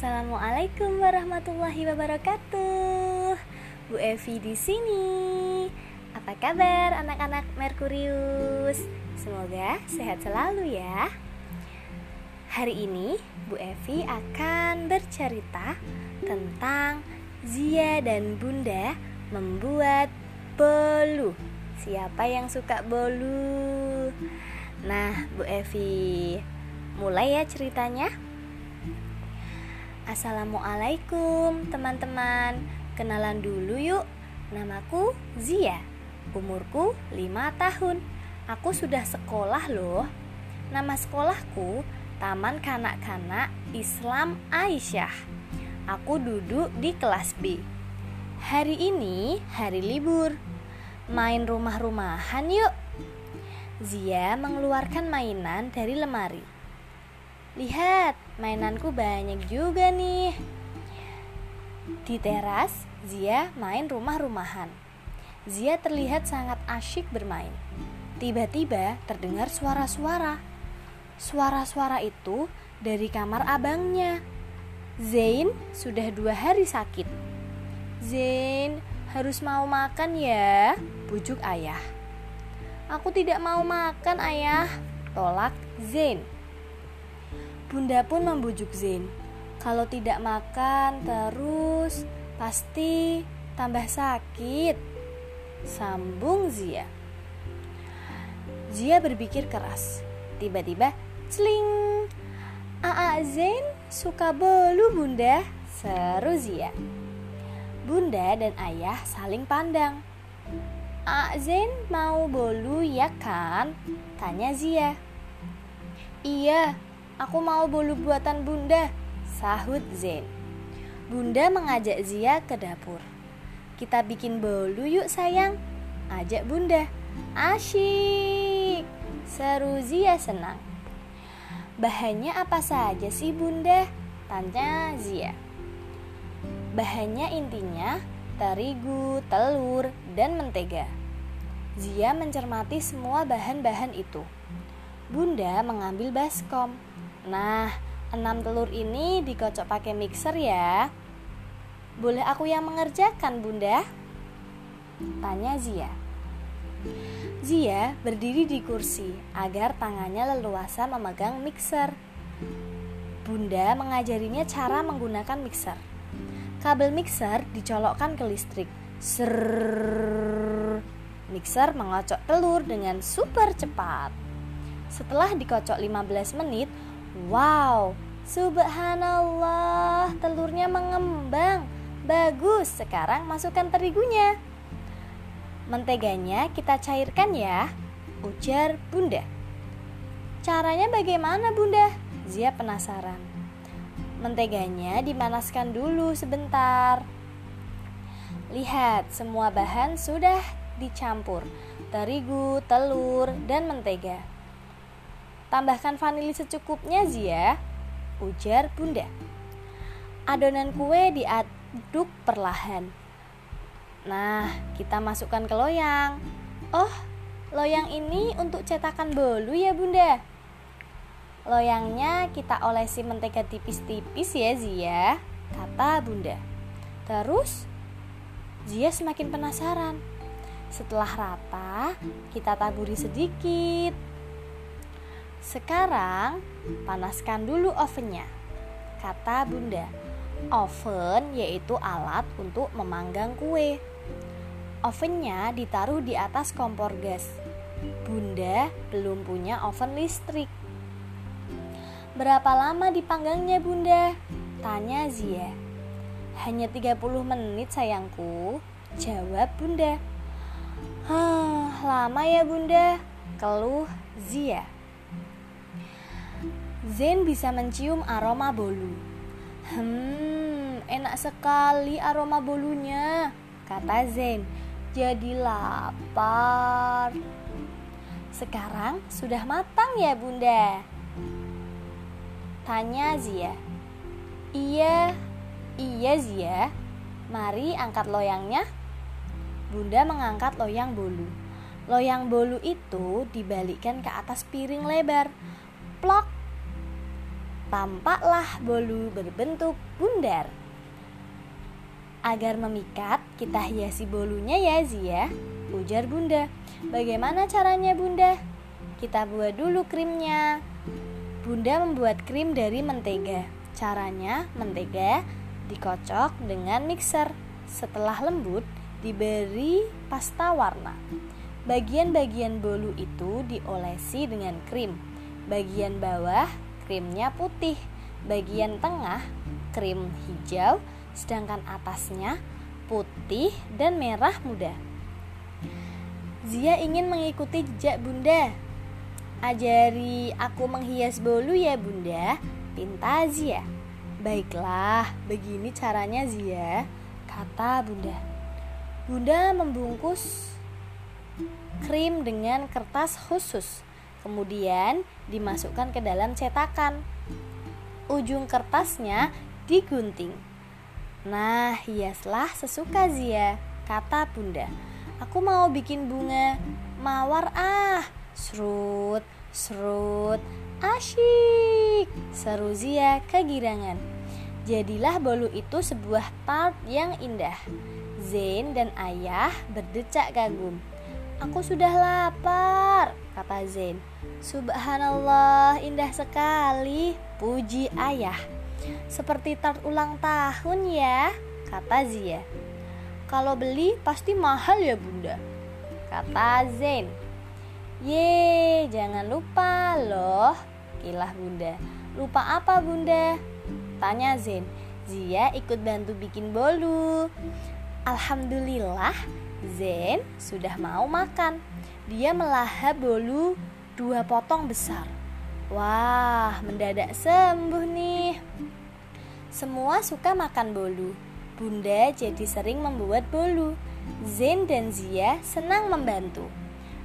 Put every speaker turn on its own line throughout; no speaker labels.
Assalamualaikum warahmatullahi wabarakatuh. Bu Evi di sini. Apa kabar anak-anak Merkurius? Semoga sehat selalu ya. Hari ini Bu Evi akan bercerita tentang Zia dan Bunda membuat bolu. Siapa yang suka bolu? Nah, Bu Evi, mulai ya ceritanya. Assalamualaikum teman-teman. Kenalan dulu yuk. Namaku Zia. Umurku 5 tahun. Aku sudah sekolah loh. Nama sekolahku Taman Kanak-Kanak Islam Aisyah. Aku duduk di kelas B. Hari ini hari libur. Main rumah-rumahan yuk. Zia mengeluarkan mainan dari lemari Lihat, mainanku banyak juga nih. Di teras, Zia main rumah-rumahan. Zia terlihat sangat asyik bermain. Tiba-tiba terdengar suara-suara. Suara-suara itu dari kamar abangnya. Zain sudah dua hari sakit. Zain harus mau makan ya, bujuk ayah. Aku tidak mau makan ayah, tolak Zain. Bunda pun membujuk Zain. Kalau tidak makan terus, pasti tambah sakit. Sambung Zia. Zia berpikir keras. Tiba-tiba, celing. Aa Zain suka bolu bunda, seru Zia. Bunda dan ayah saling pandang. Aa Zain mau bolu ya kan? Tanya Zia. Iya, Aku mau bolu buatan bunda, sahut Zain. Bunda mengajak Zia ke dapur. Kita bikin bolu yuk sayang, ajak bunda. Asyik, seru Zia senang. Bahannya apa saja sih bunda? Tanya Zia. Bahannya intinya terigu, telur, dan mentega. Zia mencermati semua bahan-bahan itu. Bunda mengambil baskom Nah, enam telur ini dikocok pakai mixer ya. Boleh aku yang mengerjakan, Bunda? Tanya Zia. Zia berdiri di kursi agar tangannya leluasa memegang mixer. Bunda mengajarinya cara menggunakan mixer. Kabel mixer dicolokkan ke listrik. Ser. Mixer mengocok telur dengan super cepat. Setelah dikocok 15 menit, Wow, subhanallah, telurnya mengembang. Bagus, sekarang masukkan terigunya. Menteganya kita cairkan ya, ujar Bunda. Caranya bagaimana Bunda? Zia penasaran. Menteganya dimanaskan dulu sebentar. Lihat, semua bahan sudah dicampur. Terigu, telur, dan mentega. Tambahkan vanili secukupnya Zia, ujar bunda. Adonan kue diaduk perlahan. Nah, kita masukkan ke loyang. Oh, loyang ini untuk cetakan bolu ya bunda. Loyangnya kita olesi mentega tipis-tipis ya Zia, kata bunda. Terus, Zia semakin penasaran. Setelah rata, kita taburi sedikit sekarang panaskan dulu ovennya, kata bunda. Oven yaitu alat untuk memanggang kue. Ovennya ditaruh di atas kompor gas. Bunda belum punya oven listrik. Berapa lama dipanggangnya bunda? Tanya Zia. Hanya 30 menit sayangku, jawab bunda. Hah, lama ya bunda, keluh Zia. Zen bisa mencium aroma bolu. Hmm, enak sekali aroma bolunya, kata Zen. Jadi lapar. Sekarang sudah matang ya bunda? Tanya Zia. Iya, iya Zia. Mari angkat loyangnya. Bunda mengangkat loyang bolu. Loyang bolu itu dibalikkan ke atas piring lebar. Plok tampaklah bolu berbentuk bundar. Agar memikat, kita hiasi bolunya ya Zia, ujar bunda. Bagaimana caranya bunda? Kita buat dulu krimnya. Bunda membuat krim dari mentega. Caranya, mentega dikocok dengan mixer. Setelah lembut, diberi pasta warna. Bagian-bagian bolu itu diolesi dengan krim. Bagian bawah krimnya putih, bagian tengah krim hijau, sedangkan atasnya putih dan merah muda. Zia ingin mengikuti jejak Bunda, Ajari aku menghias bolu ya bunda Pinta Zia. Baiklah, begini caranya Zia Kata bunda. Bunda membungkus krim dengan kertas khusus Kemudian dimasukkan ke dalam cetakan Ujung kertasnya digunting Nah, hiaslah sesuka Zia Kata bunda Aku mau bikin bunga mawar ah Serut, serut, asyik. Seru Zia kegirangan. Jadilah bolu itu sebuah tart yang indah. Zain dan ayah berdecak kagum. Aku sudah lapar, kata Zain. Subhanallah, indah sekali, puji ayah. Seperti tart ulang tahun ya, kata Zia. Kalau beli pasti mahal ya bunda, kata Zain. Ye, jangan lupa loh, kilah bunda. Lupa apa bunda? Tanya Zen. Zia ikut bantu bikin bolu. Alhamdulillah, Zen sudah mau makan. Dia melahap bolu dua potong besar. Wah, mendadak sembuh nih. Semua suka makan bolu. Bunda jadi sering membuat bolu. Zen dan Zia senang membantu.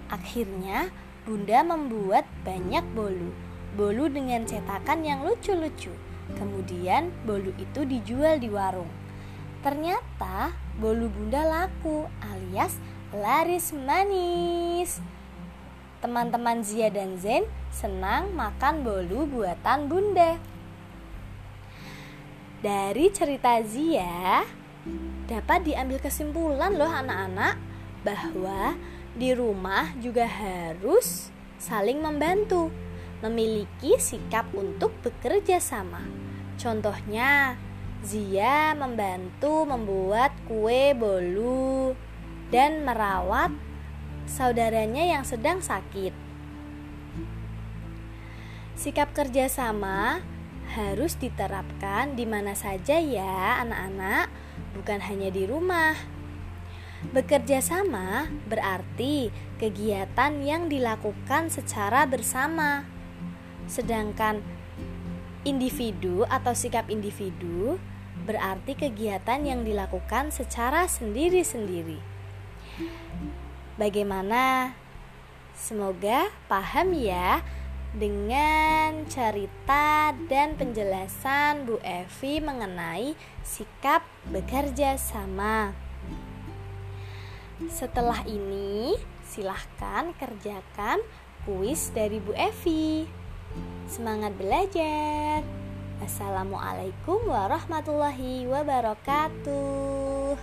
Akhirnya, Bunda membuat banyak bolu. Bolu dengan cetakan yang lucu-lucu. Kemudian, bolu itu dijual di warung. Ternyata, bolu Bunda laku alias laris manis. Teman-teman Zia dan Zen senang makan bolu buatan Bunda. Dari cerita Zia, dapat diambil kesimpulan loh anak-anak bahwa di rumah juga harus saling membantu, memiliki sikap untuk bekerja sama. Contohnya, Zia membantu membuat kue bolu dan merawat saudaranya yang sedang sakit. Sikap kerjasama harus diterapkan di mana saja ya, anak-anak, bukan hanya di rumah. Bekerja sama berarti kegiatan yang dilakukan secara bersama, sedangkan individu atau sikap individu berarti kegiatan yang dilakukan secara sendiri-sendiri. Bagaimana? Semoga paham ya dengan cerita dan penjelasan Bu Evi mengenai sikap bekerja sama. Setelah ini, silahkan kerjakan kuis dari Bu Evi. Semangat belajar! Assalamualaikum warahmatullahi wabarakatuh.